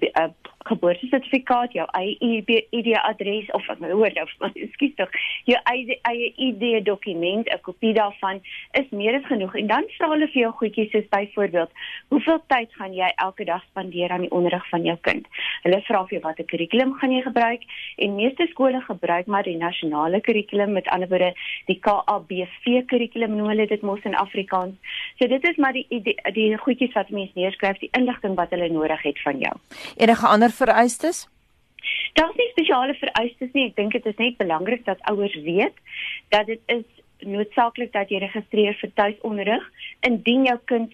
geboortesertifikaat, jou eie ID-adres of wat nou hoor nou, ekskuus tog, jou eie ID-dokument, 'n kopie daarvan is meer as genoeg. En dan vra hulle vir jou goedjies soos byvoorbeeld, hoeveel tyd gaan jy elke dag spandeer aan die onderrig van jou kind? Hulle vra vir jou watter kurrikulum gaan jy gebruik? En meeste skole gebruik maar die nasionale kurrikulum, met ander woorde die KABV kurrikulum noem hulle dit mos in Afrikaans. So dit is maar die die, die goedjies wat mense neerskryf, die inligting wat hulle nodig het van jou. Enige ander vereistes? Daar's nie spesiale vereistes nie. Ek dink dit is net belangrik dat ouers weet dat dit is noodsaaklik dat jy registreer vir tuisonderrig indien jou kind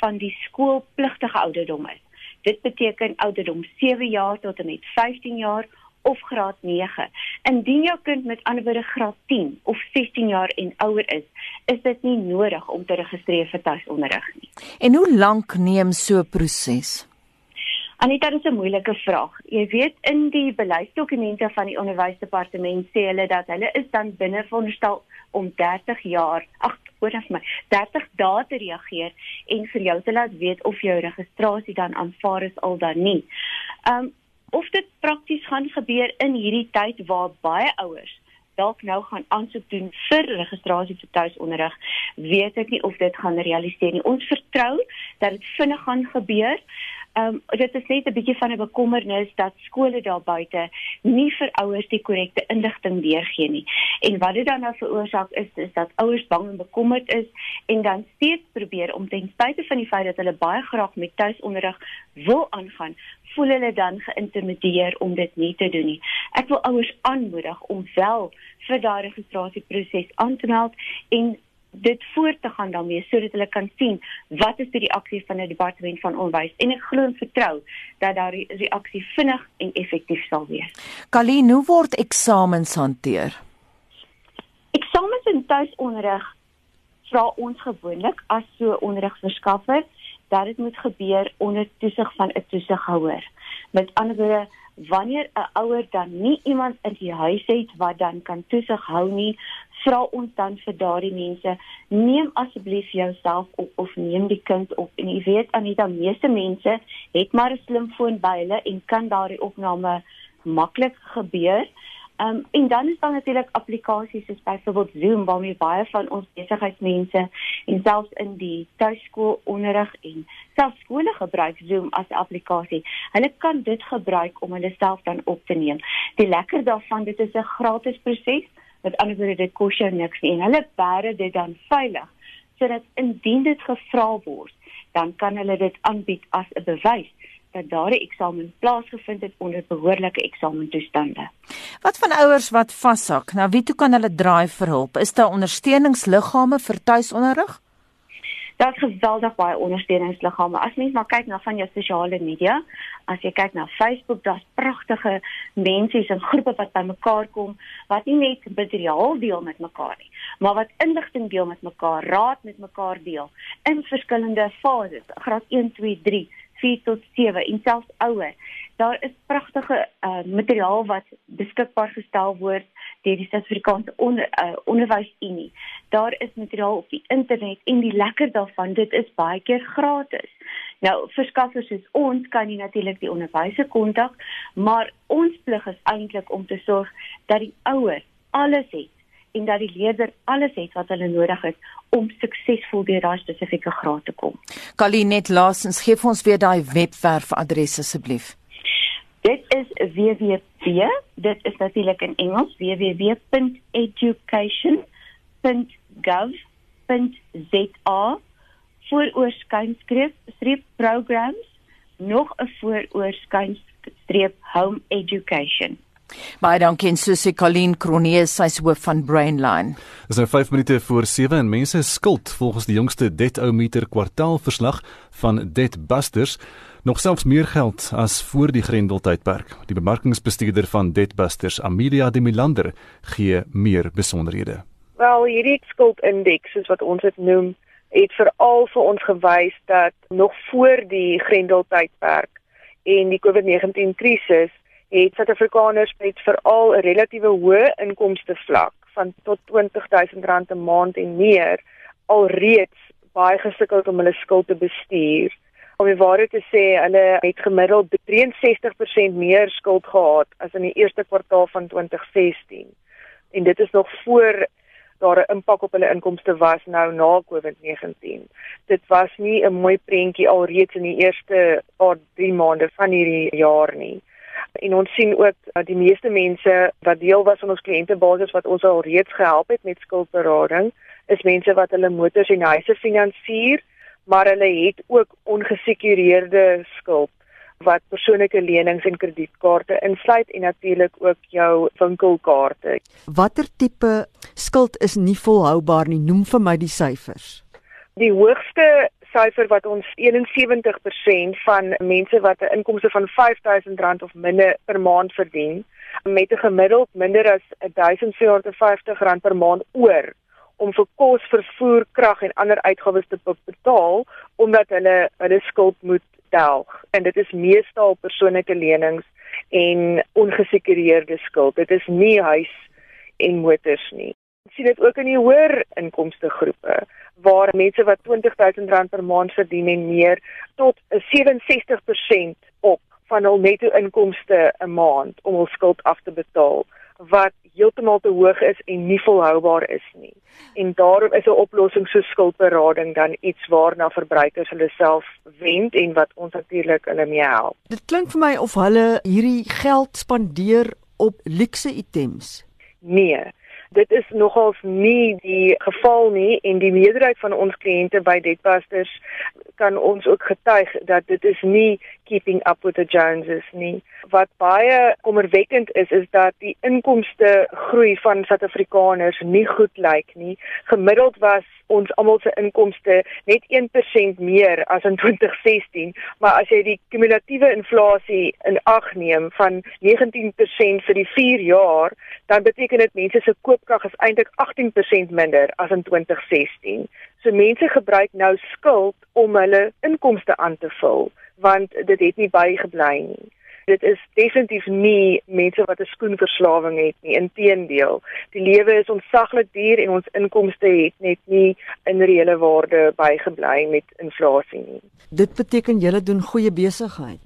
van die skoolpligtige ouderdom is. Dit beteken ouderdom 7 jaar tot en met 15 jaar of graad 9. Indien jou kind met ander woorde graad 10 of 16 jaar en ouer is, is dit nie nodig om te registreer vir tuisonderrig nie. En hoe lank neem so 'n proses? Anita, dit is 'n moeilike vraag. Jy weet in die beleidsdokumente van die onderwysdepartement sê hulle dat hulle is dan binne veronderstel om 30 jaar, ag, oor as my 30 dae te reageer en vir jou te laat weet of jou registrasie dan aanvaar is al dan nie. Um of dit prakties gaan gebeur in hierdie tyd waar baie ouers dalk nou gaan aansoek doen vir registrasie vir tuisonderrig, weet ek nie of dit gaan realiseer nie. Ons vertrou dat dit vinnig gaan gebeur. Ehm um, dit is net 'n bietjie van 'n bekommernis dat skole daar buite nie vir ouers die korrekte inligting deurgee nie. En wat dit dan nou veroorsaak is is dat ouers bang en bekommerd is en dan steeds probeer om ten spyte van die feit dat hulle baie graag met tuisonderrig wil aangaan, voel hulle dan geïntimideer om dit nie te doen nie. Ek wil ouers aanmoedig om wel vir daardie registrasieproses aan te meld en dit voort te gaan daarmee sodat hulle kan sien wat is die reaksie van die departement van onderwys en ek glo en vertrou dat daardie reaksie vinnig en effektief sal wees. Kalien, hoe word eksamens hanteer? Eksamens in tuisonderrig vra ons gewoonlik as so onderrigverskaffer dat dit moet gebeur onder toesig van 'n toesighouer. Met ander woorde Wanneer 'n ouer dan nie iemand in die huis het wat dan kan toesig hou nie, vra ons dan vir daardie mense neem asseblief jouself op of neem die kind op en jy weet Anita meeste mense het maar 'n slimfoon by hulle en kan daardie opname maklik gebeur. Um, en dan is daar natuurlik aplikasies soos byvoorbeeld Zoom waarmee baie van ons besigheidsmense en selfs in die tuiskool onderrig en selfs skole gebruik Zoom as 'n applikasie. Hulle kan dit gebruik om hulle self dan op te neem. Die lekker daarvan, dit is 'n gratis proses met ander woorde dit kos jou niks nie en hulle bære dit dan veilig sodat indien dit gevra word dan kan hulle dit aanbied as 'n bewys dat daardie eksamen plaasgevind het onder behoorlike eksamentoestande. Wat van ouers wat vashak? Nou wie toe kan hulle draai vir hulp? Is daar ondersteuningsliggame vir tuisonderrig? Daar's geweldig baie ondersteuningsliggame. As mens maar kyk na van jou sosiale media, As jy kyk na Facebook, daar's pragtige mense en groepe wat bymekaar kom wat nie net materiaal deel met mekaar nie, maar wat inligting deel met mekaar, raad met mekaar deel in verskillende fases, graad 1, 2, 3 4 tot 7 en selfs ouer. Daar is pragtige uh, materiaal wat beskikbaar gestel word deur die Suid-Afrikaanse onder, uh, Onderwysunie. Daar is materiaal op die internet en die lekker daarvan, dit is baie keer gratis. Nou, verskaffers soos ons kan nie natuurlik die onderwysers kontak, maar ons plig is eintlik om te sorg dat die ouers alles het en dat die leerder alles het wat hulle nodig het om suksesvol deur daai spesifieke graad te kom. Kalinet laasens gee ons weer daai webwerf adres asseblief. Dit is www dit is natuurlik in Engels www.education.gov.za vooroorskynskrift streep programs nog 'n vooroorskynstreep home education Baie dankie en Susie Colleen Kronie, sy's hoof van Brainline. Dit is nou 5 minute voor 7 en mense skuld volgens die jongste Debtometer kwartaalverslag van Debtbusters nog selfs meer geld as voor die Grendeltydperk. Die bemarkingsbestuurder van Debtbusters, Amelia de Milander, gee meer besonderhede. Wel, hierdie skuldindeks, soos wat ons dit noem, het veral vir ons gewys dat nog voor die Grendeltydperk en die COVID-19 krisis het Suid-Afrikaners met veral 'n relatiewe hoë inkomste vlak van tot R20000 'n maand en meer alreeds baie gesukkel om hulle skuld te bestuur. Om die waarheid te sê, hulle het gemiddeld 63% meer skuld gehad as in die eerste kwartaal van 2016. En dit is nog voor daar 'n impak op hulle inkomste was nou na COVID-19. Dit was nie 'n mooi prentjie alreeds in die eerste paar 3 maande van hierdie jaar nie en ons sien ook dat die meeste mense wat deel was van ons kliëntebasis wat ons al reeds gehelp het met skuldberading is mense wat hulle motors en huise finansier maar hulle het ook ongesekureerde skuld wat persoonlike lenings en kredietkaarte insluit en natuurlik ook jou winkelkaarte. Watter tipe skuld is nie volhoubaar nie? Noem vir my die syfers. Die hoogste syfer wat ons 71% van mense wat 'n inkomste van R5000 of minder per maand verdien met 'n gemiddeld minder as R1450 per maand oor om vir kos, vervoer, krag en ander uitgawes te betaal omdat hulle hulle skuld moet delg. En dit is meestal persoonlike lenings en ongesekureerde skuld. Dit is nie huis en motors nie. Ons sien dit ook in die hoër inkomste groepe waar mense wat R20000 per maand verdien en meer tot 67% op van hul netto inkomste 'n maand om hul skuld af te betaal wat heeltemal te hoog is en nie volhoubaar is nie. En daarom is 'n oplossing so skuldberading dan iets waarna verbruikers hulle self wend en wat ons natuurlik hulle mee help. Dit klink vir my of hulle hierdie geld spandeer op luukse items. Nee, dit is nogals nie die geval nie en die meerderheid van ons kliënte by Debtbusters kan ons ook getuig dat dit is nie keeping up with the Joneses nie. Wat baie kommerwekkend is is dat die inkomste groei van Suid-Afrikaners nie goed lyk nie. Gemiddeld was ons almal se inkomste net 1% meer as in 2016, maar as jy die kumulatiewe inflasie in ag neem van 19% vir die 4 jaar, dan beteken dit mense se koopkrag is eintlik 18% minder as in 2016. So mense gebruik nou skuld om hulle inkomste aan te vul, want dit het nie bygebly nie dit is definitief nie mense wat 'n skoenverslawing het nie. Inteendeel, die lewe is ontsaglik duur en ons inkomste het net nie in reële waarde bygebly met inflasie nie. Dit beteken julle doen goeie besigheid.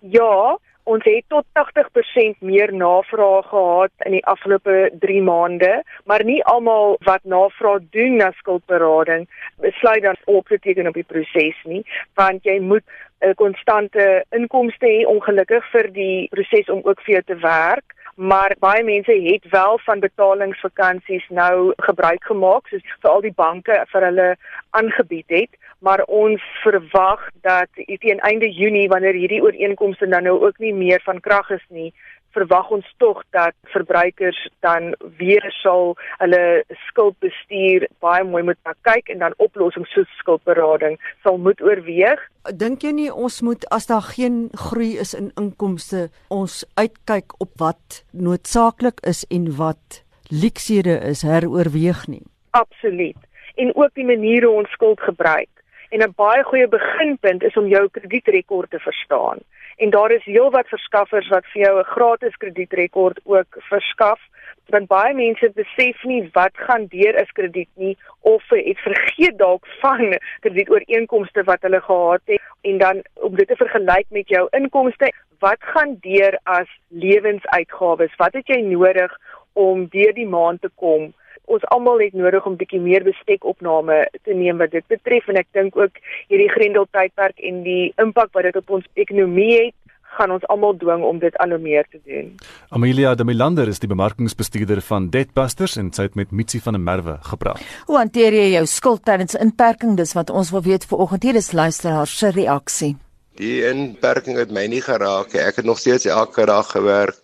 Ja, ons het tot 80% meer navraag gehad in die afgelope 3 maande, maar nie almal wat navraag doen na skuldberading besluit dan op te teken op die proses nie, want jy moet 'n konstante inkomste hê ongelukkig vir die proses om ook vir jou te werk. Maar baie mense het wel van betalingsvakansies nou gebruik gemaak soos vir al die banke vir hulle aangebied het. Maar ons verwag dat teen einde Junie wanneer hierdie ooreenkomste dan nou ook nie meer van krag is nie verwag ons tog dat verbruikers dan weer sal hulle skuldbestuur baie mooi moet kyk en dan oplossings soos skuldberading sal moet oorweeg. Dink jy nie ons moet as daar geen groei is in inkomste ons uitkyk op wat noodsaaklik is en wat leksede is heroorweeg nie? Absoluut. En ook die maniere ons skuld gebruik. En 'n baie goeie beginpunt is om jou kredietrekord te verstaan. En daar is heelwat verskaffers wat vir jou 'n gratis kredietrekord ook verskaf. Want baie mense besef nie wat gaan deur is krediet nie of het vergeet dalk van kredietooreenkomste wat hulle gehad het en dan om dit te vergelyk met jou inkomste, wat gaan deur as lewensuitgawes? Wat het jy nodig om deur die maand te kom? Ons almal het nodig om bietjie meer bestekopname te neem wat dit betref en ek dink ook hierdie Grendel tydperk en die impak wat dit op ons ekonomie het gaan ons almal dwing om dit al meer te doen. Amelia de Milander is die bemarkingsbestuurder van Debtbusters en sy het met Mitsi van der Merwe gepraat. Hoe hanteer jy jou skuld tydens inperking? Dis wat ons wil weet vanoggend. Hier is luisteraar se reaksie. Die inperking het my nie geraak nie. Ek het nog steeds elke dag gewerk.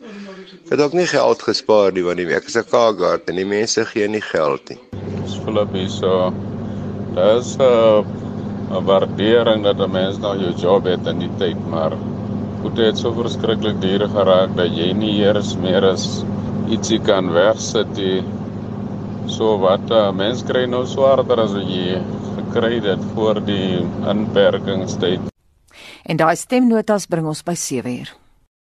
Ek het ook nie geld gespaar nie want week is 'n kaart en die mense gee nie geld nie. Dis Philip hier so. Daar's 'n 'n waardering dat 'n mens nou jou job het in die tyd, maar goed dit so verskriklik duur geraak dat jy nie eers meer as ietsie kan wegsit nie. So wat 'n uh, mens kry nou swaarder as jy gekry het voor die inperkingstyd. En daai stemnotas bring ons by 7 uur.